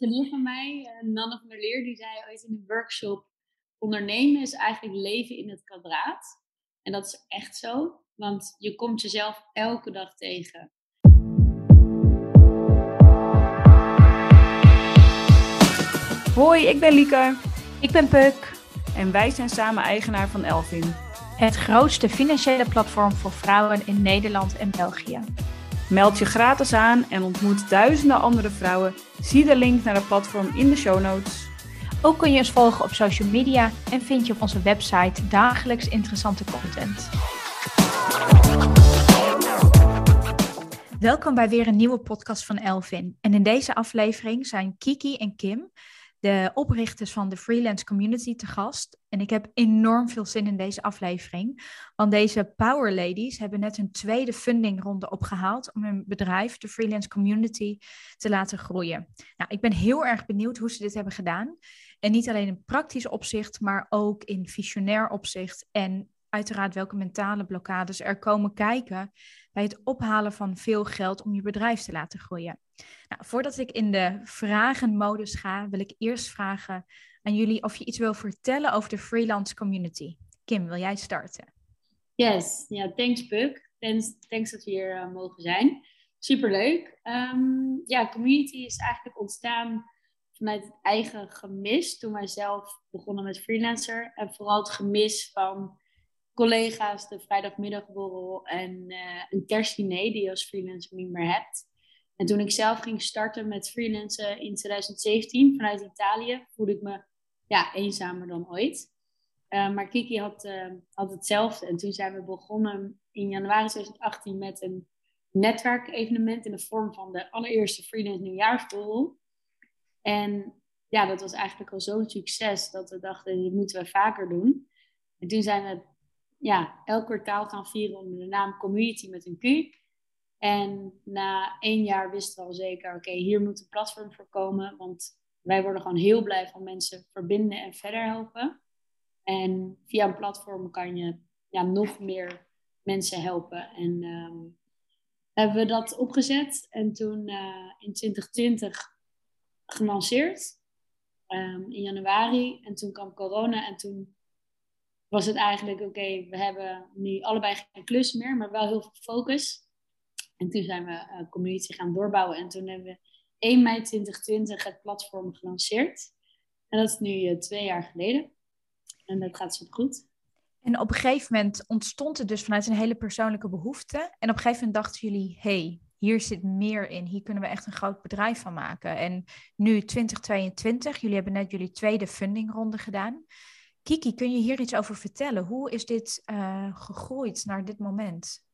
vriendin van mij, eh, Nanne van der Leer, die zei ooit in een workshop: ondernemen is eigenlijk leven in het kwadraat. En dat is echt zo, want je komt jezelf elke dag tegen. Hoi, ik ben Lieke. Ik ben Puk. En wij zijn samen eigenaar van Elvin. Het grootste financiële platform voor vrouwen in Nederland en België. Meld je gratis aan en ontmoet duizenden andere vrouwen. Zie de link naar het platform in de show notes. Ook kun je ons volgen op social media en vind je op onze website dagelijks interessante content. Welkom bij weer een nieuwe podcast van Elvin. En in deze aflevering zijn Kiki en Kim de oprichters van de freelance community te gast. En ik heb enorm veel zin in deze aflevering. Want deze Power Ladies hebben net een tweede fundingronde opgehaald om hun bedrijf, de freelance community, te laten groeien. Nou, ik ben heel erg benieuwd hoe ze dit hebben gedaan. En niet alleen in praktisch opzicht, maar ook in visionair opzicht. En uiteraard welke mentale blokkades er komen kijken bij het ophalen van veel geld om je bedrijf te laten groeien. Nou, voordat ik in de vragenmodus ga, wil ik eerst vragen aan jullie of je iets wil vertellen over de freelance community. Kim, wil jij starten? Yes, ja, thanks Puk. Thanks, thanks dat we hier uh, mogen zijn. Superleuk. Um, ja, community is eigenlijk ontstaan vanuit het eigen gemis toen wij zelf begonnen met freelancer. En vooral het gemis van collega's, de vrijdagmiddagborrel en uh, een kerstdiner die je als freelancer niet meer hebt. En toen ik zelf ging starten met freelancen in 2017 vanuit Italië, voelde ik me ja, eenzamer dan ooit. Uh, maar Kiki had, uh, had hetzelfde. En toen zijn we begonnen in januari 2018 met een netwerkevenement in de vorm van de allereerste freelance nieuwjaarsborrel. En ja, dat was eigenlijk al zo'n succes dat we dachten, dit moeten we vaker doen. En toen zijn we ja, elk kwartaal gaan vieren onder de naam Community met een Q. En na één jaar wisten we al zeker, oké, hier moet een platform voor komen. Want wij worden gewoon heel blij van mensen verbinden en verder helpen. En via een platform kan je ja, nog meer mensen helpen. En um, hebben we dat opgezet en toen uh, in 2020 gelanceerd. Um, in januari. En toen kwam corona en toen was het eigenlijk, oké, we hebben nu allebei geen klus meer, maar wel heel veel focus. En toen zijn we uh, community gaan doorbouwen. En toen hebben we 1 mei 2020 het platform gelanceerd. En dat is nu uh, twee jaar geleden. En dat gaat super goed. En op een gegeven moment ontstond het dus vanuit een hele persoonlijke behoefte. En op een gegeven moment dachten jullie, hey, hier zit meer in. Hier kunnen we echt een groot bedrijf van maken. En nu 2022, jullie hebben net jullie tweede fundingronde gedaan. Kiki, kun je hier iets over vertellen? Hoe is dit uh, gegroeid naar dit moment?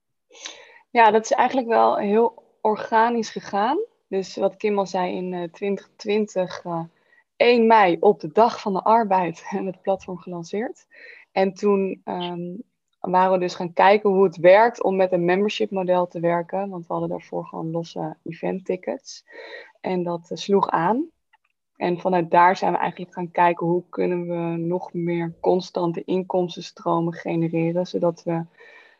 Ja, dat is eigenlijk wel heel organisch gegaan. Dus wat Kim al zei, in uh, 2020, uh, 1 mei, op de dag van de arbeid, we het platform gelanceerd. En toen um, waren we dus gaan kijken hoe het werkt om met een membership model te werken. Want we hadden daarvoor gewoon losse event tickets. En dat uh, sloeg aan. En vanuit daar zijn we eigenlijk gaan kijken hoe kunnen we nog meer constante inkomstenstromen genereren, zodat we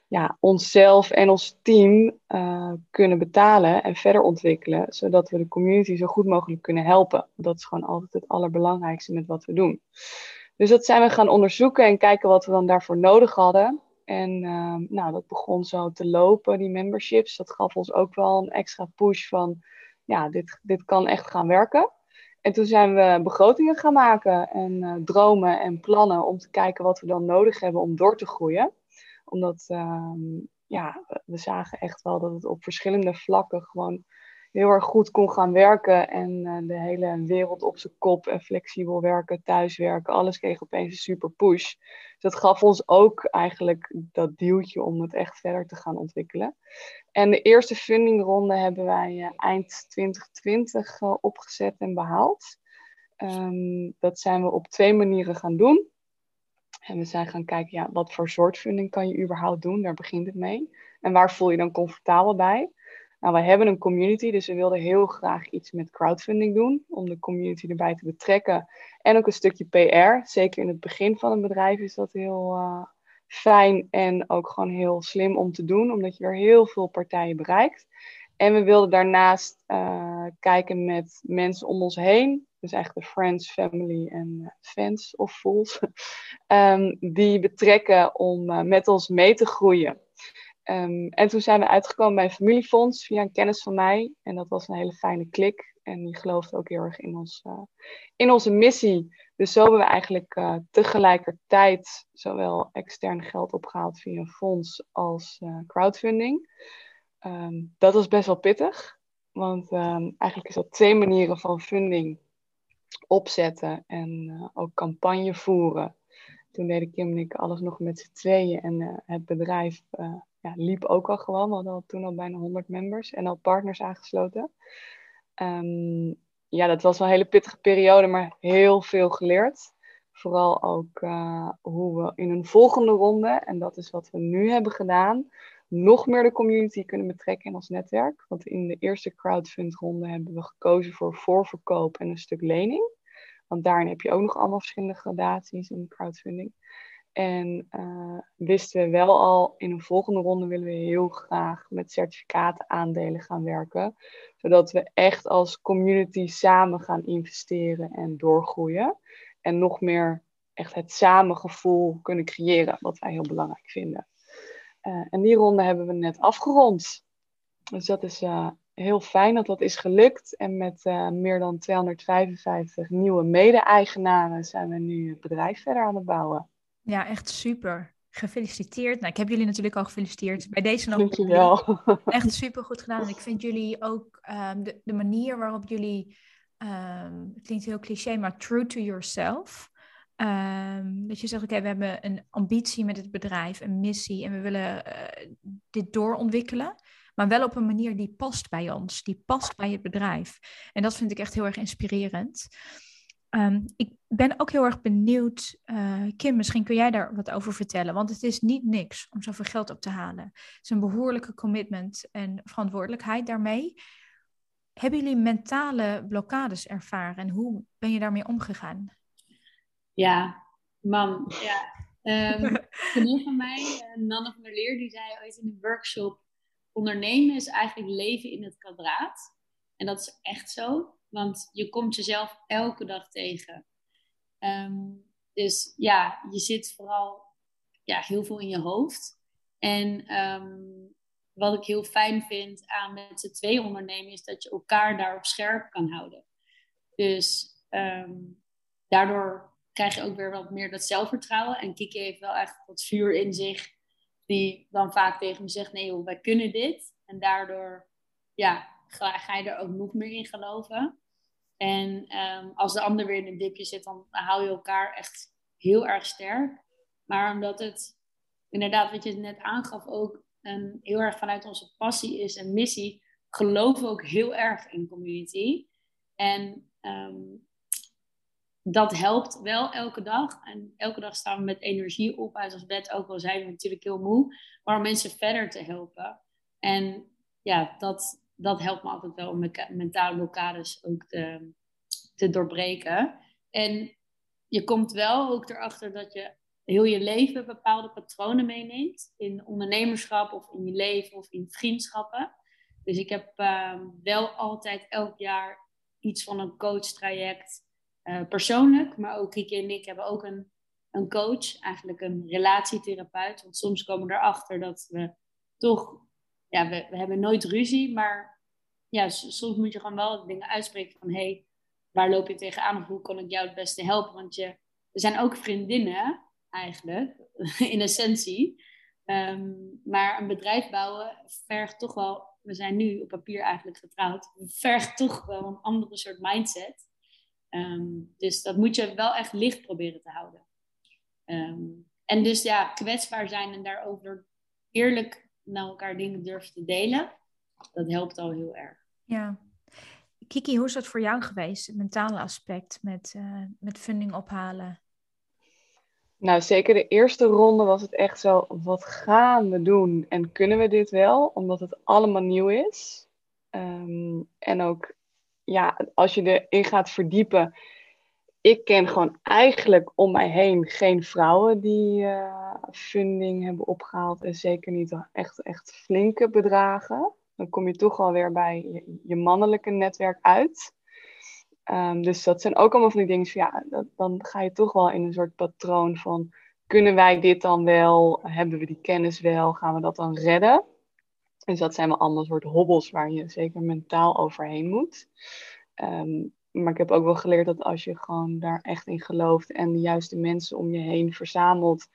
ja, onszelf en ons team uh, kunnen betalen en verder ontwikkelen, zodat we de community zo goed mogelijk kunnen helpen. Dat is gewoon altijd het allerbelangrijkste met wat we doen. Dus dat zijn we gaan onderzoeken en kijken wat we dan daarvoor nodig hadden. En uh, nou, dat begon zo te lopen, die memberships. Dat gaf ons ook wel een extra push van, ja, dit, dit kan echt gaan werken. En toen zijn we begrotingen gaan maken en uh, dromen en plannen om te kijken wat we dan nodig hebben om door te groeien. Omdat uh, ja, we zagen echt wel dat het op verschillende vlakken gewoon heel erg goed kon gaan werken. En uh, de hele wereld op zijn kop en flexibel werken, thuiswerken, alles kreeg opeens een super push. Dus dat gaf ons ook eigenlijk dat duwtje om het echt verder te gaan ontwikkelen. En de eerste fundingronde hebben wij uh, eind 2020 uh, opgezet en behaald. Um, dat zijn we op twee manieren gaan doen. En we zijn gaan kijken, ja, wat voor soort funding kan je überhaupt doen? Daar begint het mee. En waar voel je dan comfortabel bij? Nou, wij hebben een community, dus we wilden heel graag iets met crowdfunding doen. Om de community erbij te betrekken. En ook een stukje PR. Zeker in het begin van een bedrijf is dat heel uh, fijn en ook gewoon heel slim om te doen. Omdat je er heel veel partijen bereikt. En we wilden daarnaast kijken met mensen om ons heen. Dus eigenlijk de friends, family en fans of fools. Ehm, die betrekken om met ons mee te groeien. Ehm, en toen zijn we uitgekomen bij een familiefonds via een kennis van mij. En dat was een hele fijne klik. En die geloofde ook heel erg in, ons, uh, in onze missie. Dus zo hebben we eigenlijk tegelijkertijd zowel extern geld opgehaald via een fonds als crowdfunding. Um, dat was best wel pittig. Want eigenlijk is dat twee manieren van funding opzetten en ook campagne voeren. Toen deden Kim en ik alles nog met z'n tweeën. En het bedrijf ja, liep ook al gewoon. We hadden toen al bijna 100 members en al partners aangesloten. Um, ja, dat was wel een hele pittige periode, maar heel veel geleerd. Vooral ook hoe we in een volgende ronde, en dat is wat we nu hebben gedaan, nog meer de community kunnen betrekken in ons netwerk. Want in de eerste crowdfund-ronde hebben we gekozen voor voorverkoop en een stuk lening. Want daarin heb je ook nog allemaal verschillende gradaties in crowdfunding. En uh, wisten we wel al, in een volgende ronde willen we heel graag met certificaten aandelen gaan werken. Zodat we echt als community samen gaan investeren en doorgroeien. En nog meer echt het samengevoel kunnen creëren, wat wij heel belangrijk vinden. Uh, en die ronde hebben we net afgerond. Dus dat is uh, heel fijn dat dat is gelukt. En met meer dan 255 nieuwe mede-eigenaren zijn we nu het bedrijf verder aan het bouwen. Ja, echt super. Gefeliciteerd. Nou, ik heb jullie natuurlijk al gefeliciteerd. Bij deze nog. Dankjewel. Echt super goed gedaan. En ik vind jullie ook um, de, de, manier waarop jullie, um, het klinkt heel cliché, maar true to yourself. Um, dat je zegt, oké, we hebben een ambitie met het bedrijf, een missie en we willen uh, dit doorontwikkelen. Maar wel op een manier die past bij ons, die past bij het bedrijf. En dat vind ik echt heel erg inspirerend. Um, ik ben ook heel erg benieuwd, uh, Kim, misschien kun jij daar wat over vertellen. Want het is niet niks om zoveel geld op te halen. Het is een behoorlijke commitment en verantwoordelijkheid daarmee. Hebben jullie mentale blokkades ervaren en hoe ben je daarmee omgegaan? Ja, man, ja. Um, een van mij, Nanne van der Leer, die zei ooit in een workshop: ondernemen is eigenlijk leven in het kwadraat. En dat is echt zo. Want je komt jezelf elke dag tegen. Ehm, dus ja, je zit vooral ja, heel veel in je hoofd. En ehm, wat ik heel fijn vind aan met z'n twee ondernemen, is dat je elkaar daarop scherp kan houden. Dus daardoor krijg je ook weer wat meer dat zelfvertrouwen. En Kiki heeft wel echt wat vuur in zich, die dan vaak tegen me zegt: nee, joh, wij kunnen dit. En daardoor ja, ga, ga je er ook nog meer in geloven. En um, als de ander weer in een dipje zit, dan hou je elkaar echt heel erg sterk. Maar omdat het inderdaad, wat je net aangaf, ook een, heel erg vanuit onze passie is en missie, geloven we ook heel erg in community. En um, dat helpt wel elke dag. En elke dag staan we met energie op. En zoals net ook al zijn we natuurlijk heel moe. Maar om mensen verder te helpen. En ja, dat, dat helpt me altijd wel om mentale blokkades ook te, te doorbreken. En je komt wel ook erachter dat je heel je leven bepaalde patronen meeneemt. In ondernemerschap of in je leven of in vriendschappen. Dus ik heb uh, wel altijd elk jaar iets van een coachtraject. Uh, persoonlijk, maar ook Kiki en ik hebben ook een, een coach, eigenlijk een relatietherapeut. Want soms komen we erachter dat we toch ja, we, we hebben nooit ruzie, maar ja, soms moet je gewoon wel dingen uitspreken van hé, hey, waar loop je tegenaan of hoe kan ik jou het beste helpen? Want je, we zijn ook vriendinnen eigenlijk, in essentie. Ehm, maar een bedrijf bouwen vergt toch wel, we zijn nu op papier eigenlijk getrouwd, vergt toch wel een andere soort mindset. Ehm, dus dat moet je wel echt licht proberen te houden. Ehm, en dus ja, kwetsbaar zijn en daarover eerlijk naar elkaar dingen durven te delen, dat helpt al heel erg. Ja. Kiki, hoe is dat voor jou geweest, het mentale aspect met, uh, met funding ophalen? Nou, zeker de eerste ronde was het echt zo, wat gaan we doen en kunnen we dit wel? Omdat het allemaal nieuw is. Um, en ook, ja, als je erin gaat verdiepen, ik ken gewoon eigenlijk om mij heen geen vrouwen die uh, funding hebben opgehaald. En zeker niet echt, echt flinke bedragen. dan kom je toch alweer bij je, mannelijke netwerk uit. Ehm, dus dat zijn ook allemaal van die dingen. Ja, dat, dan ga je toch wel in een soort patroon van: kunnen wij dit dan wel? Hebben we die kennis wel? Gaan we dat dan redden? Dus dat zijn wel allemaal soort hobbels waar je zeker mentaal overheen moet. Ehm, maar ik heb ook wel geleerd dat als je gewoon daar echt in gelooft en de juiste mensen om je heen verzamelt,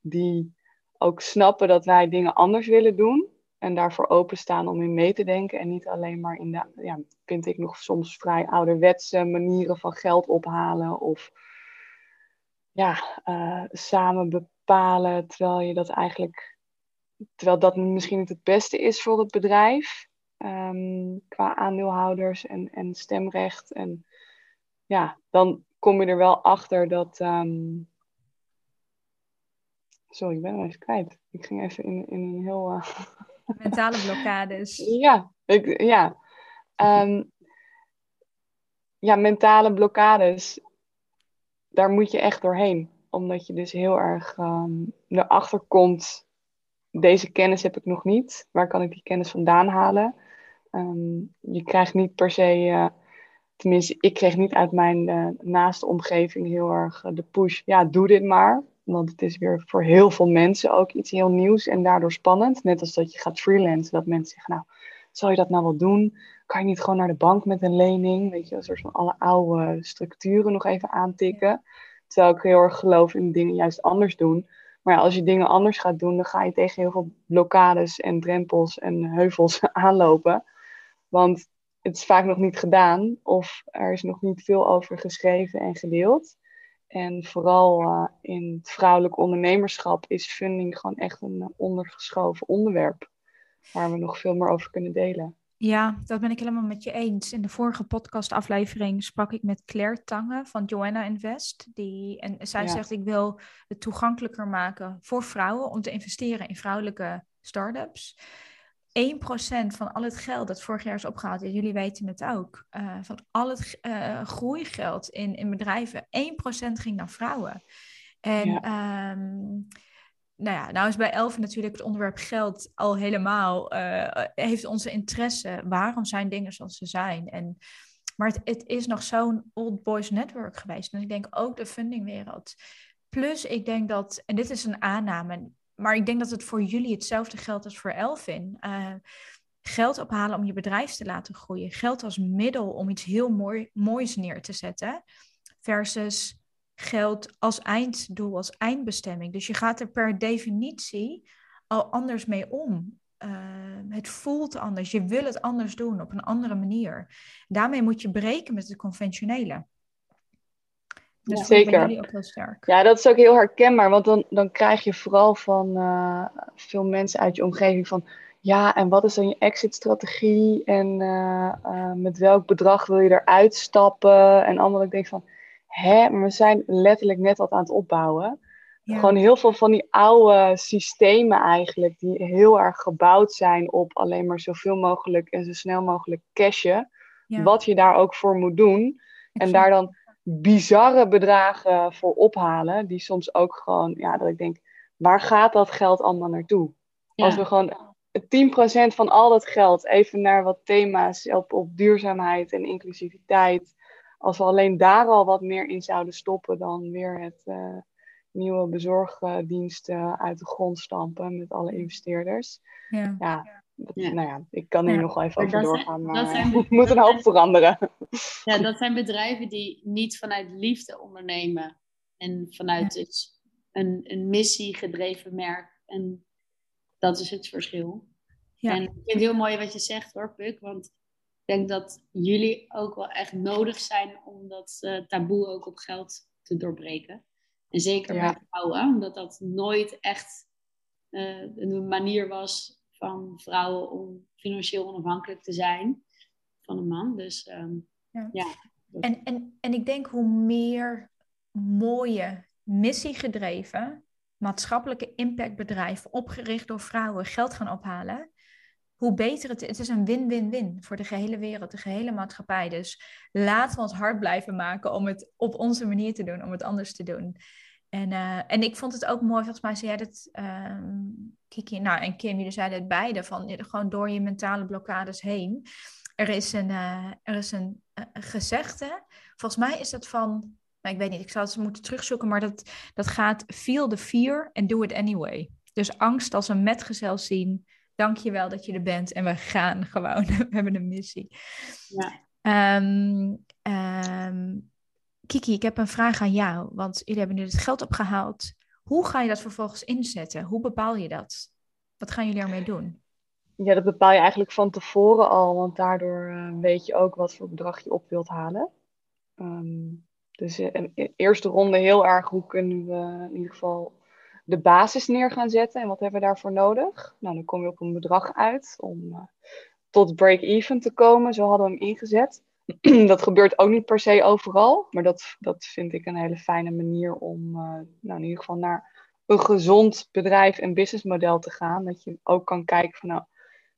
die ook snappen dat wij dingen anders willen doen en daarvoor openstaan om in mee te denken en niet alleen maar in de, ja, vind ik nog soms vrij ouderwetse manieren van geld ophalen of ja, uh, samen bepalen, terwijl je dat eigenlijk Terwijl dat misschien niet het beste is voor het bedrijf. Ehm, qua aandeelhouders en, en stemrecht. En ja, dan kom je er wel achter dat. Um... Sorry, ik ben hem even kwijt. Ik ging even in, in een heel. Uh... Mentale blokkades. ja, ik, ja. Um, ja, mentale blokkades. Daar moet je echt doorheen. Omdat je dus heel erg erachter komt deze kennis heb ik nog niet. Waar kan ik die kennis vandaan halen? Ehm, je krijgt niet per se, uh, tenminste, ik kreeg niet uit mijn uh, naaste omgeving heel erg eh, de push. Ja, doe dit maar. Want het is weer voor heel veel mensen ook iets heel nieuws en daardoor spannend. Net als dat je gaat freelancen, dat mensen zeggen, nou, zou je dat nou wel doen? Kan je niet gewoon naar de bank met een lening? Weet je, een soort van alle oude structuren nog even aantikken. Terwijl ik heel erg geloof in dingen juist anders doen. Maar ja, als je dingen anders gaat doen, dan ga je tegen heel veel blokkades en drempels en heuvels aanlopen. Want het is vaak nog niet gedaan of er is nog niet veel over geschreven en gedeeld. En vooral uh, in het vrouwelijk ondernemerschap is funding gewoon echt een ondergeschoven onderwerp. Waar we nog veel meer over kunnen delen. Ja, dat ben ik helemaal met je eens. In de vorige podcastaflevering sprak ik met Claire Tange van Joanna Invest. Die, en zij zegt, ik wil het toegankelijker maken voor vrouwen om te investeren in vrouwelijke start-ups. 1% van al het geld dat vorig jaar is opgehaald, en jullie weten het ook, uh, van al het uh, groeigeld in, in bedrijven, 1% ging naar vrouwen. En ja. um, nou ja, nou is bij Elfen natuurlijk het onderwerp geld al helemaal, uh, heeft onze interesse. Waarom zijn dingen zoals ze zijn? En, maar het, het is nog zo'n old boys network geweest. En ik denk ook de fundingwereld. Plus, ik denk dat, en dit is een aanname, maar ik denk dat het voor jullie hetzelfde geldt als voor Elfin. Uh, geld ophalen om je bedrijf te laten groeien. Geld als middel om iets heel mooi, moois neer te zetten. Versus geld als einddoel, als eindbestemming. Dus je gaat er per definitie al anders mee om. Uh, het voelt anders. Je wil het anders doen op een andere manier. Daarmee moet je breken met het conventionele. Dus ja, zeker. Ook heel sterk. Ja, dat is ook heel herkenbaar. Want dan, dan krijg je vooral van uh, veel mensen uit je omgeving van... Ja, en wat is dan je exit-strategie? En uh, met welk bedrag wil je eruit stappen? En allemaal, ik denk van hè, maar we zijn letterlijk net wat aan het opbouwen. Gewoon heel veel van die oude systemen eigenlijk, die heel erg gebouwd zijn op alleen maar zoveel mogelijk en zo snel mogelijk cashen. Wat je daar ook voor moet doen. En daar dan bizarre bedragen voor ophalen, die soms ook gewoon, ja, dat ik denk, waar gaat dat geld allemaal naartoe? Als we gewoon 10% van al dat geld even naar wat thema's op, op duurzaamheid en inclusiviteit als we alleen daar al wat meer in zouden stoppen dan weer het uh, nieuwe bezorgdiensten uit de grond stampen met alle investeerders. Ja. ja, Nou ja, ik kan hier nog wel even over doorgaan, maar zijn, moet een hoop veranderen. Ja, dat zijn bedrijven die niet vanuit liefde ondernemen en vanuit dus een, een missie gedreven merk. En dat is het verschil. Ja. En ik vind het heel mooi wat je zegt hoor, Puk, want denk dat jullie ook wel echt nodig zijn om dat uh, taboe ook op geld te doorbreken. En zeker ja. bij vrouwen, omdat dat nooit echt uh, een manier was van vrouwen om financieel onafhankelijk te zijn van een man. Dus um, ja. ja. En, en, en ik denk hoe meer mooie, missiegedreven, maatschappelijke impactbedrijven opgericht door vrouwen geld gaan ophalen, hoe beter het is. Het is een win-win-win voor de gehele wereld, de gehele maatschappij. Dus laten we ons hard blijven maken om het op onze manier te doen, om het anders te doen. En, uh, en ik vond het ook mooi, volgens mij zei jij dat, uh, Kiki nou, en Kim, jullie zeiden het beide, van gewoon door je mentale blokkades heen. Er is een, uh, er is een gezegde, volgens mij is dat van, nou, ik weet niet, ik zou het moeten terugzoeken, maar dat, dat gaat feel the fear and do it anyway. Dus angst als een metgezel zien, dank je wel dat je er bent en we gaan gewoon, we hebben een missie. Ja. Um, um, Kiki, ik heb een vraag aan jou, want jullie hebben nu het geld opgehaald. Hoe ga je dat vervolgens inzetten? Hoe bepaal je dat? Wat gaan jullie ermee doen? Ja, dat bepaal je eigenlijk van tevoren al, want daardoor uh, weet je ook wat voor bedrag je op wilt halen. Um, dus uh, in eerste ronde heel erg hoe kunnen we in ieder geval de basis neer gaan zetten en wat hebben we daarvoor nodig? Nou, dan kom je op een bedrag uit om uh, tot break-even te komen. Zo hadden we hem ingezet. dat gebeurt ook niet per se overal, maar dat, dat vind ik een hele fijne manier om uh, nou, in ieder geval naar een gezond bedrijf en businessmodel te gaan. Dat je ook kan kijken van nou,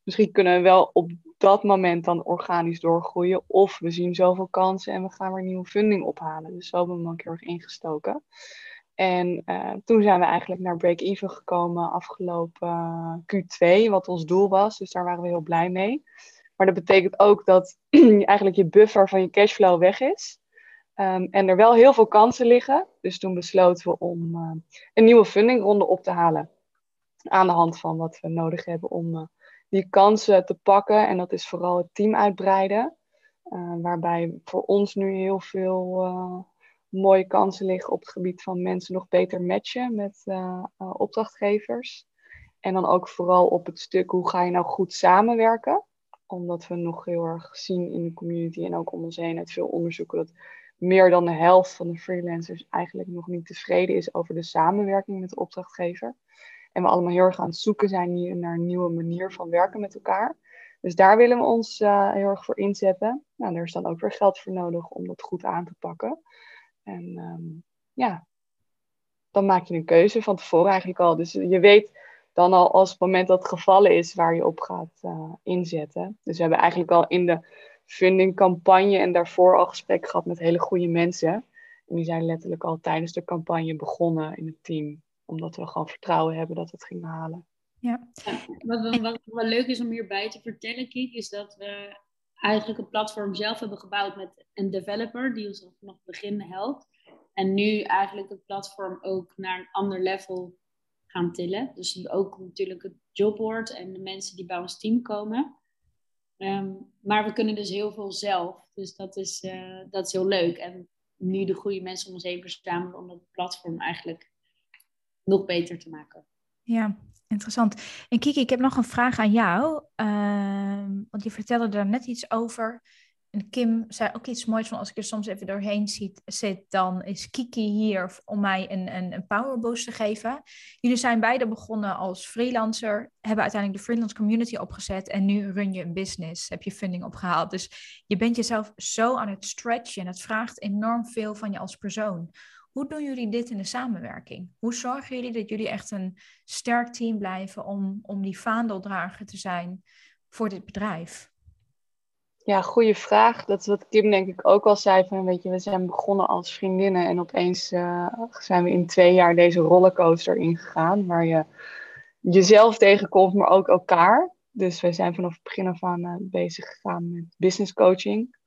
misschien kunnen we wel op dat moment dan organisch doorgroeien. Of we zien zoveel kansen en we gaan weer nieuwe funding ophalen. Dus zo hebben we hem ook heel erg ingestoken. En uh, toen zijn we eigenlijk naar break-even gekomen afgelopen uh, Q2, wat ons doel was. Dus daar waren we heel blij mee. Maar dat betekent ook dat eigenlijk je buffer van je cashflow weg is. Um, en er wel heel veel kansen liggen. Dus toen besloten we om uh, een nieuwe fundingronde op te halen. Aan de hand van wat we nodig hebben om die kansen te pakken. En dat is vooral het team uitbreiden. Uh, waarbij voor ons nu heel veel mooie kansen liggen op het gebied van mensen nog beter matchen met opdrachtgevers. En dan ook vooral op het stuk hoe ga je nou goed samenwerken omdat we nog heel erg zien in de community en ook om ons heen uit veel onderzoeken dat meer dan de helft van de freelancers eigenlijk nog niet tevreden is over de samenwerking met de opdrachtgever. En we allemaal heel erg aan het zoeken zijn naar een nieuwe manier van werken met elkaar. Dus daar willen we ons uh, heel erg voor inzetten. Nou, daar is dan ook weer geld voor nodig om dat goed aan te pakken. En um, ja, dan maak je een keuze van tevoren eigenlijk al. Dus je weet dan al als het moment dat het gevallen is waar je op gaat uh, inzetten. Dus we hebben eigenlijk al in de fundingcampagne en daarvoor al gesprek gehad met hele goede mensen. En die zijn letterlijk al tijdens de campagne begonnen in het team. Omdat we gewoon vertrouwen hebben dat we het gingen halen. Ja. wat, wat, wat, leuk is om hierbij te vertellen, Kiek, is dat we eigenlijk een platform zelf hebben gebouwd met een developer die ons vanaf het begin helpt. En nu eigenlijk het platform ook naar een ander level gaan tillen. Dus ook natuurlijk het jobboard en de mensen die bij ons team komen. Ehm, maar we kunnen dus heel veel zelf. Dus dat is, uh, dat is heel leuk. En nu de goede mensen om ons heen verzamelen om dat platform eigenlijk nog beter te maken. Ja, interessant. En Kiki, ik heb nog een vraag aan jou. Uh, want je vertelde daar net iets over en Kim zei ook iets moois van als ik er soms even doorheen zit, zit dan is Kiki hier om mij een, een, een te geven. Jullie zijn beide begonnen als freelancer, hebben uiteindelijk de freelance community opgezet en nu run je een business, heb je funding opgehaald. Dus je bent jezelf zo aan het stretchen en het vraagt enorm veel van je als persoon. Hoe doen jullie dit in de samenwerking? Hoe zorgen jullie dat jullie echt een sterk team blijven om, om die vaandeldrager te zijn voor dit bedrijf? Ja, goede vraag. Dat is wat Kim denk ik ook al zei. Van, weet je, we zijn begonnen als vriendinnen en opeens uh, zijn we in twee jaar deze rollercoaster ingegaan. Waar je jezelf tegenkomt, maar ook elkaar. Dus wij zijn vanaf het begin af aan uh, bezig gegaan met business coaching.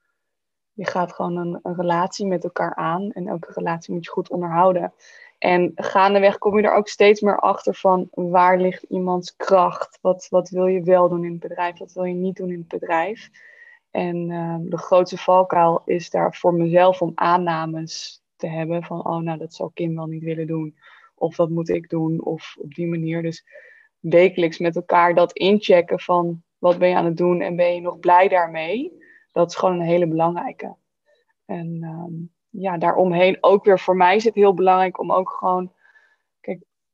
Je gaat gewoon een, relatie met elkaar aan en elke relatie moet je goed onderhouden. En gaandeweg kom je er ook steeds meer achter van waar ligt iemands kracht? Wat, wat wil je wel doen in het bedrijf? Wat wil je niet doen in het bedrijf? En ehm, de grootste valkuil is daar voor mezelf om aannames te hebben van, oh nou, dat zal Kim wel niet willen doen. Of wat moet ik doen? Of op die manier. Dus wekelijks met elkaar dat inchecken van, wat ben je aan het doen en ben je nog blij daarmee? Dat is gewoon een hele belangrijke. En um, ja, daaromheen ook weer voor mij is het heel belangrijk om ook gewoon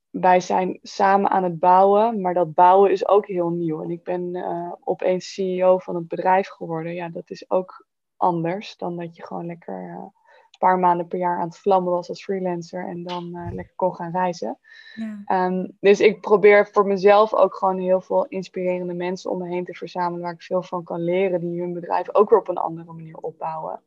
wij zijn samen aan het bouwen, maar dat bouwen is ook heel nieuw. En ik ben uh, opeens CEO van het bedrijf geworden. Ja, dat is ook anders dan dat je gewoon lekker een paar maanden per jaar aan het vlammen was als freelancer en dan uh, lekker kon gaan reizen. Ja. Um, dus ik probeer voor mezelf ook gewoon heel veel inspirerende mensen om me heen te verzamelen waar ik veel van kan leren, die hun bedrijf ook weer op een andere manier opbouwen.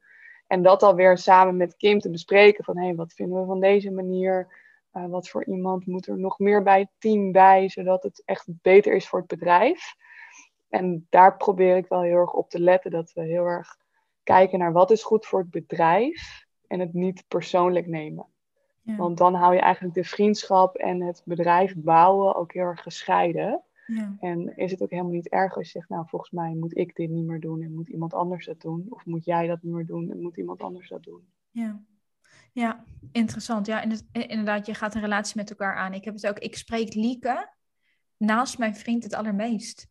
En dat alweer samen met Kim te bespreken van hé, hey, wat vinden we van deze manier? Uh, wat voor iemand moet er nog meer bij het team bij, zodat het echt beter is voor het bedrijf. En daar probeer ik wel heel erg op te letten, dat we heel erg kijken naar wat is goed voor het bedrijf en het niet persoonlijk nemen. Ja. Want dan hou je eigenlijk de vriendschap en het bedrijf bouwen ook heel erg gescheiden. Ja. En is het ook helemaal niet erg als je zegt, nou volgens mij moet ik dit niet meer doen en moet iemand anders dat doen. Of moet jij dat niet meer doen en moet iemand anders dat doen. Ja, ja interessant. Ja, inderdaad, je gaat een relatie met elkaar aan. Ik heb het ook, ik spreek Lieke naast mijn vriend het allermeest.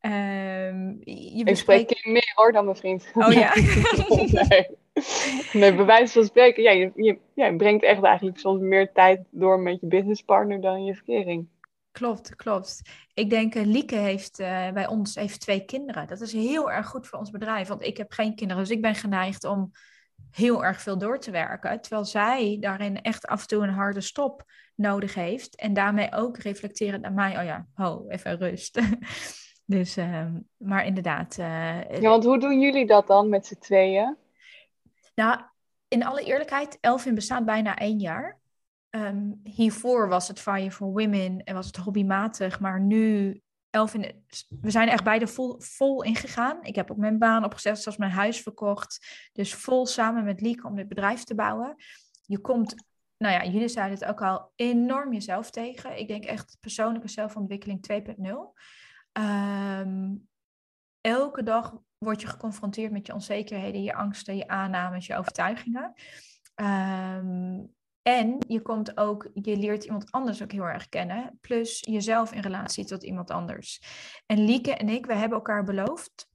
Um, je ik spreek meer hoor dan mijn vriend. Oh ja. nee. nee, bij wijze van spreken, ja, je, je, ja, je brengt echt eigenlijk soms meer tijd door met je businesspartner dan je verkering. Klopt, klopt. Ik denk, uh, Lieke heeft uh, bij ons heeft twee kinderen. Dat is heel erg goed voor ons bedrijf, want ik heb geen kinderen. Dus ik ben geneigd om heel erg veel door te werken. Terwijl zij daarin echt af en toe een harde stop nodig heeft. En daarmee ook reflecterend naar mij, oh ja, ho, even rust. dus, uh, maar inderdaad. Uh, ja, want hoe doen jullie dat dan met z'n tweeën? Nou, in alle eerlijkheid, Elvin bestaat bijna één jaar. Um, hiervoor was het Fire for Women en was het hobbymatig, maar nu Elvin, we zijn echt beide vol, vol ingegaan. Ik heb ook mijn baan opgezet, zelfs mijn huis verkocht. Dus vol samen met Lieke om dit bedrijf te bouwen. Je komt, nou ja, jullie zeiden het ook al, enorm jezelf tegen. Ik denk echt persoonlijke zelfontwikkeling 2.0. Um, elke dag word je geconfronteerd met je onzekerheden, je angsten, je aannames, je overtuigingen. Um, en je komt ook, je leert iemand anders ook heel erg kennen. Plus jezelf in relatie tot iemand anders. En Lieke en ik, we hebben elkaar beloofd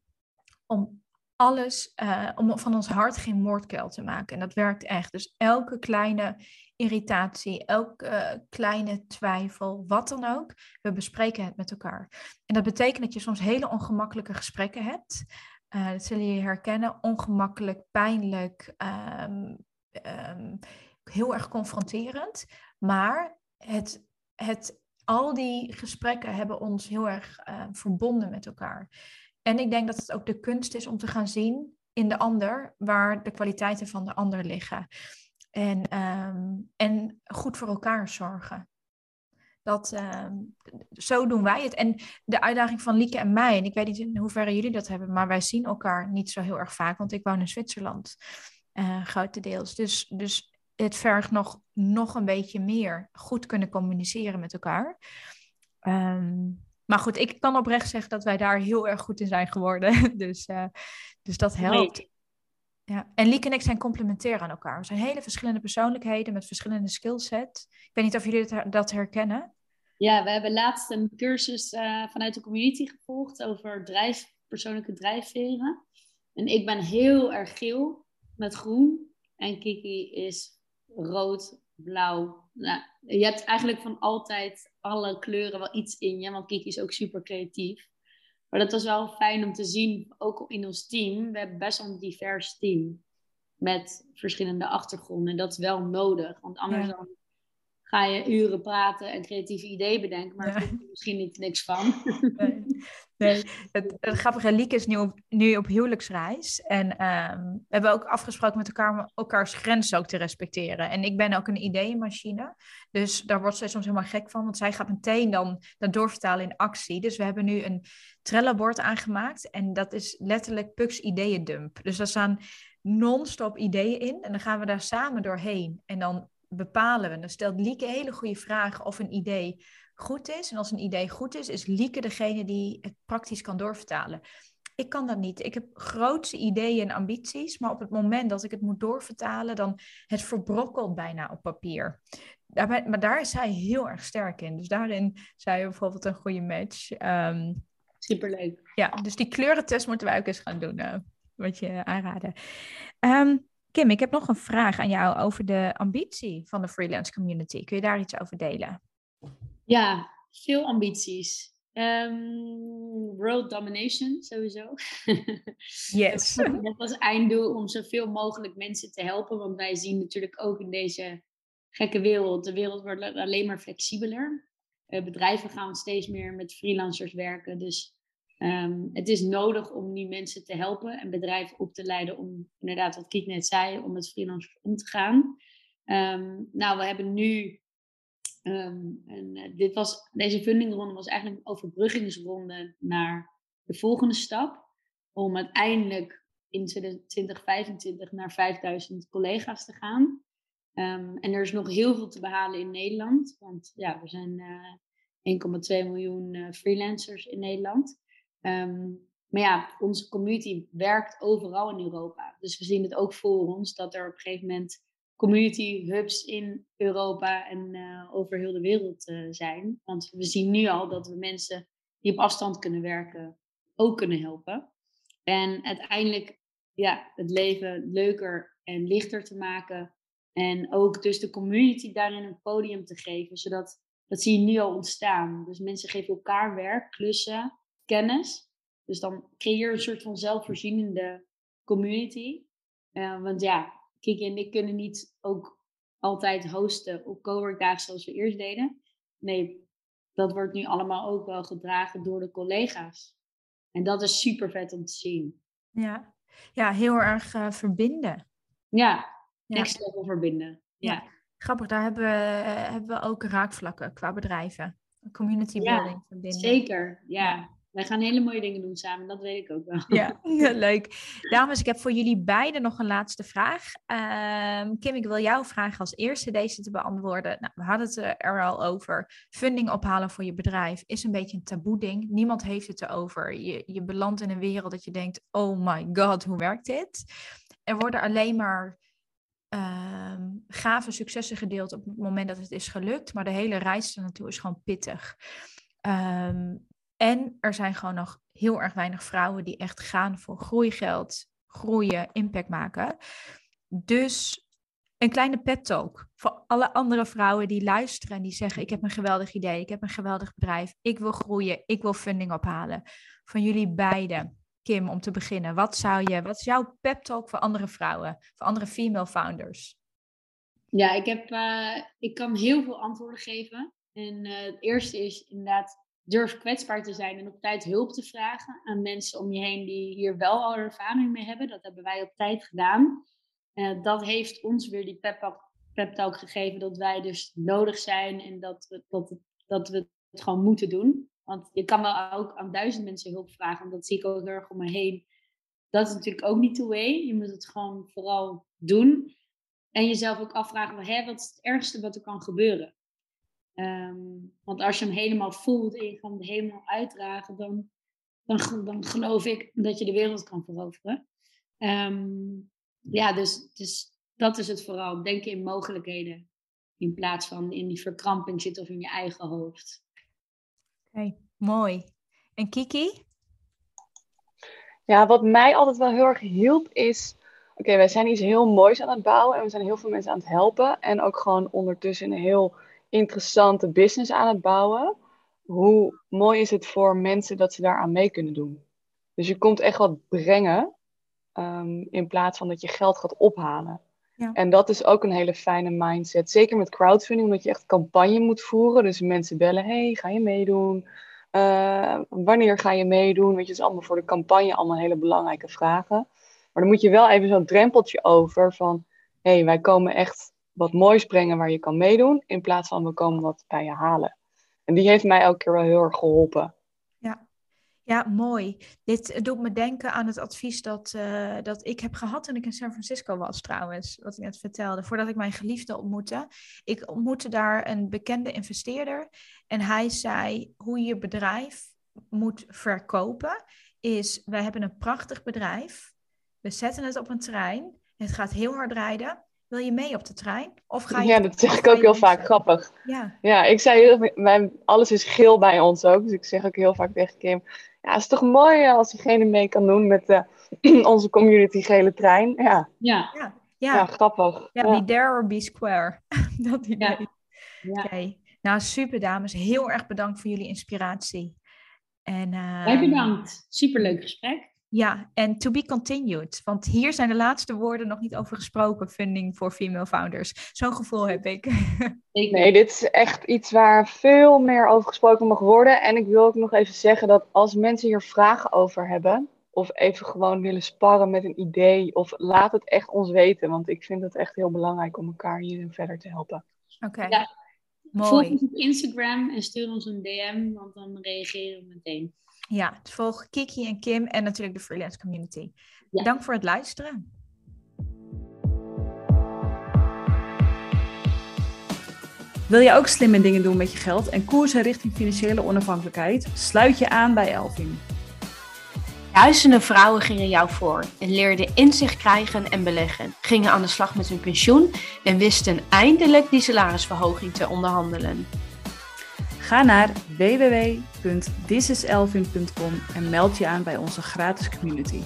om alles, uh, om van ons hart geen moordkuil te maken. En dat werkt echt. Dus elke kleine irritatie, elke kleine twijfel, wat dan ook, we bespreken het met elkaar. En dat betekent dat je soms hele ongemakkelijke gesprekken hebt. Uh, dat zullen je herkennen. Ongemakkelijk, pijnlijk. Um, um, heel erg confronterend. Maar het, het, al die gesprekken hebben ons heel erg uh, verbonden met elkaar. En ik denk dat het ook de kunst is om te gaan zien in de ander waar de kwaliteiten van de ander liggen. En, en goed voor elkaar zorgen. Dat, um, zo doen wij het. En de uitdaging van Lieke en mij, en ik weet niet in hoeverre jullie dat hebben, maar wij zien elkaar niet zo heel erg vaak, want ik woon in Zwitserland, uh, grotendeels. Dus, dus het vergt nog, nog een beetje meer goed kunnen communiceren met elkaar. Um, maar goed, ik kan oprecht zeggen dat wij daar heel erg goed in zijn geworden. dus, uh, dus dat helpt. Ja. En Liek en ik zijn complementair aan elkaar. We zijn hele verschillende persoonlijkheden met verschillende skillsets. Ik weet niet of jullie dat herkennen. Ja, we hebben laatst een cursus uh, vanuit de community gevolgd over drijf, persoonlijke drijfveren. En ik ben heel erg geel met groen. En Kiki is rood, blauw. Nou, je hebt eigenlijk van altijd alle kleuren wel iets in je, want Kiki is ook super creatief. Maar dat was wel fijn om te zien, ook in ons team. We hebben best wel een divers team met verschillende achtergronden. En dat is wel nodig, want anders dan ga je uren praten en creatieve ideeën bedenken, maar ja. er misschien niet niks van. Nee, nee. Het, het grappige, Lieke is nu op, nu op huwelijksreis. En um, we hebben ook afgesproken met elkaar om elkaars grenzen ook te respecteren. En ik ben ook een ideeënmachine, dus daar wordt zij soms helemaal gek van, want zij gaat meteen dan dat doorvertalen in actie. Dus we hebben nu een Trello-bord aangemaakt en dat is letterlijk Pux ideeëndump. Dus daar staan non-stop ideeën in en dan gaan we daar samen doorheen. En dan bepalen we. Dan stelt Lieke hele goede vragen of een idee goed is. En als een idee goed is, is Lieke degene die het praktisch kan doorvertalen. Ik kan dat niet. Ik heb grootse ideeën en ambities, maar op het moment dat ik het moet doorvertalen, dan het verbrokkelt bijna op papier. Daarbij, maar daar is zij heel erg sterk in. Dus daarin zijn we bijvoorbeeld een goede match. Um, Superleuk. Ja, dus die kleurentest moeten wij ook eens gaan doen, uh, wat je aanraden. Um, Kim, ik heb nog een vraag aan jou over de ambitie van de freelance community. Kun je daar iets over delen? Ja, veel ambities. Um, world domination sowieso. Yes. dat was einddoel om zoveel mogelijk mensen te helpen. Want wij zien natuurlijk ook in deze gekke wereld, de wereld wordt alleen maar flexibeler. Uh, bedrijven gaan steeds meer met freelancers werken. Dus Um, het is nodig om die mensen te helpen en bedrijven op te leiden om, inderdaad, wat Kiek net zei, om met freelancers om te gaan. Um, nou, we hebben nu Ehm, en eh, dit was, deze fundingronde was eigenlijk een overbruggingsronde naar de volgende stap. Om uiteindelijk in 2025 naar 5000 collega's te gaan. Ehm, en er is nog heel veel te behalen in Nederland. Want ja, er zijn 1,2 miljoen freelancers in Nederland. Ehm, maar ja, onze community werkt overal in Europa. Dus we zien het ook voor ons dat er op een gegeven moment community hubs in Europa en uh, over heel de wereld uh, zijn. Want we zien nu al dat we mensen die op afstand kunnen werken ook kunnen helpen. En uiteindelijk ja, het leven leuker en lichter te maken. En ook dus de community daarin een podium te geven. Zodat, dat zie je nu al ontstaan. Dus mensen geven elkaar werk, klussen, kennis. Dus dan creëer je een soort van zelfvoorzienende community. Uh, want ja, Kiki en ik kunnen niet ook altijd hosten op coworkdagen zoals we eerst deden. Nee, dat wordt nu allemaal ook wel gedragen door de collega's. En dat is super vet om te zien. Ja, ja heel erg uh, verbinden. Ja, next level verbinden. Ja. ja. Grappig, daar hebben we, uh, hebben we ook raakvlakken qua bedrijven. Community building ja, verbinden. Zeker, ja. Wij gaan hele mooie dingen doen samen, dat weet ik ook wel. Ja, leuk. Dames, ik heb voor jullie beiden nog een laatste vraag. Um, Kim, ik wil jou vragen als eerste deze te beantwoorden. Nou, we hadden het er al over. Funding ophalen voor je bedrijf is een beetje een taboe ding. Niemand heeft het erover. Je, je belandt in een wereld dat je denkt, oh my god, hoe werkt dit? Er worden alleen maar um, gave successen gedeeld op het moment dat het is gelukt. Maar de hele reis er naartoe is gewoon pittig. Um, en er zijn gewoon nog heel erg weinig vrouwen die echt gaan voor groeigeld, groeien, impact maken. Dus een kleine pet talk voor alle andere vrouwen die luisteren en die zeggen: Ik heb een geweldig idee, ik heb een geweldig bedrijf, ik wil groeien, ik wil funding ophalen. Van jullie beiden, Kim, om te beginnen, wat zou je, wat is jouw pep talk voor andere vrouwen, voor andere female founders? Ja, ik, heb, uh, ik kan heel veel antwoorden geven. En uh, het eerste is inderdaad durf kwetsbaar te zijn en op tijd hulp te vragen aan mensen om je heen die hier wel al ervaring mee hebben. Dat hebben wij op tijd gedaan. Uh, dat heeft ons weer die pep talk gegeven dat wij dus nodig zijn en dat we, dat, dat we het gewoon moeten doen. Want je kan wel ook aan duizend mensen hulp vragen, en dat zie ik ook heel erg om me heen. Dat is natuurlijk ook niet the way. Je moet het gewoon vooral doen. En jezelf ook afvragen, hè, wat is het ergste wat er kan gebeuren? Ehm, want als je hem helemaal voelt en je kan hem helemaal uitdragen, dan, dan, dan geloof ik dat je de wereld kan veroveren. Ehm, ja, dus, dus dat is het vooral. Denken in mogelijkheden. In plaats van in die verkramping zitten of in je eigen hoofd. Oké, mooi. En Kiki? Ja, wat mij altijd wel heel erg hielp is. Oké, wij zijn iets heel moois aan het bouwen en we zijn heel veel mensen aan het helpen. En ook gewoon ondertussen een heel interessante business aan het bouwen. Hoe mooi is het voor mensen dat ze daaraan mee kunnen doen? Dus je komt echt wat brengen ehm, in plaats van dat je geld gaat ophalen. Ja. En dat is ook een hele fijne mindset. Zeker met crowdfunding, omdat je echt campagne moet voeren. Dus mensen bellen: hey, ga je meedoen? Uh, wanneer ga je meedoen? Weet je, dat is allemaal voor de campagne allemaal hele belangrijke vragen. Maar dan moet je wel even zo'n drempeltje over van: hé, hey, wij komen echt wat moois brengen waar je kan meedoen, in plaats van we komen wat bij je halen. En die heeft mij elke keer wel heel erg geholpen. Ja, ja mooi. Dit doet me denken aan het advies dat, uh, dat ik heb gehad toen ik in San Francisco was trouwens, wat ik net vertelde, voordat ik mijn geliefde ontmoette. Ik ontmoette daar een bekende investeerder en hij zei hoe je bedrijf moet verkopen is, wij hebben een prachtig bedrijf, we zetten het op een trein, het gaat heel hard rijden, wil je mee op de trein? Of ga je ja, dat zeg ik ook heel vaak. Grappig. Ja. ja, ik zei, mijn, alles is geel bij ons ook. Dus ik zeg ook heel vaak tegen Kim. Ja, het is toch mooi als diegene mee kan doen met de, onze community gele trein. Ja, ja. ja. ja. grappig. Ja, be there or be square. dat idee. Ja. Oké. Nou, super dames. Heel erg bedankt voor jullie inspiratie. En, uh, Jij bedankt. Superleuk gesprek. Ja, en to be continued. Want hier zijn de laatste woorden nog niet over gesproken, funding voor female founders. Zo'n gevoel heb ik. Nee, dit is echt iets waar veel meer over gesproken mag worden. En ik wil ook nog even zeggen dat als mensen hier vragen over hebben, of even gewoon willen sparren met een idee, of laat het echt ons weten. Want ik vind het echt heel belangrijk om elkaar hierin verder te helpen. Oké. Ja. Volg ons op Instagram en stuur ons een DM, want dan reageren we meteen. Ja, dus volg Kiki en Kim en natuurlijk de freelance community. Ja. Dank voor het luisteren. Wil je ook slimme dingen doen met je geld en koersen richting financiële onafhankelijkheid? Sluit je aan bij Elvin. Duizenden vrouwen gingen jou voor en leerden inzicht krijgen en beleggen, gingen aan de slag met hun pensioen en wisten eindelijk die salarisverhoging te onderhandelen. Ga naar www.thisiselvin.com en meld je aan bij onze gratis community.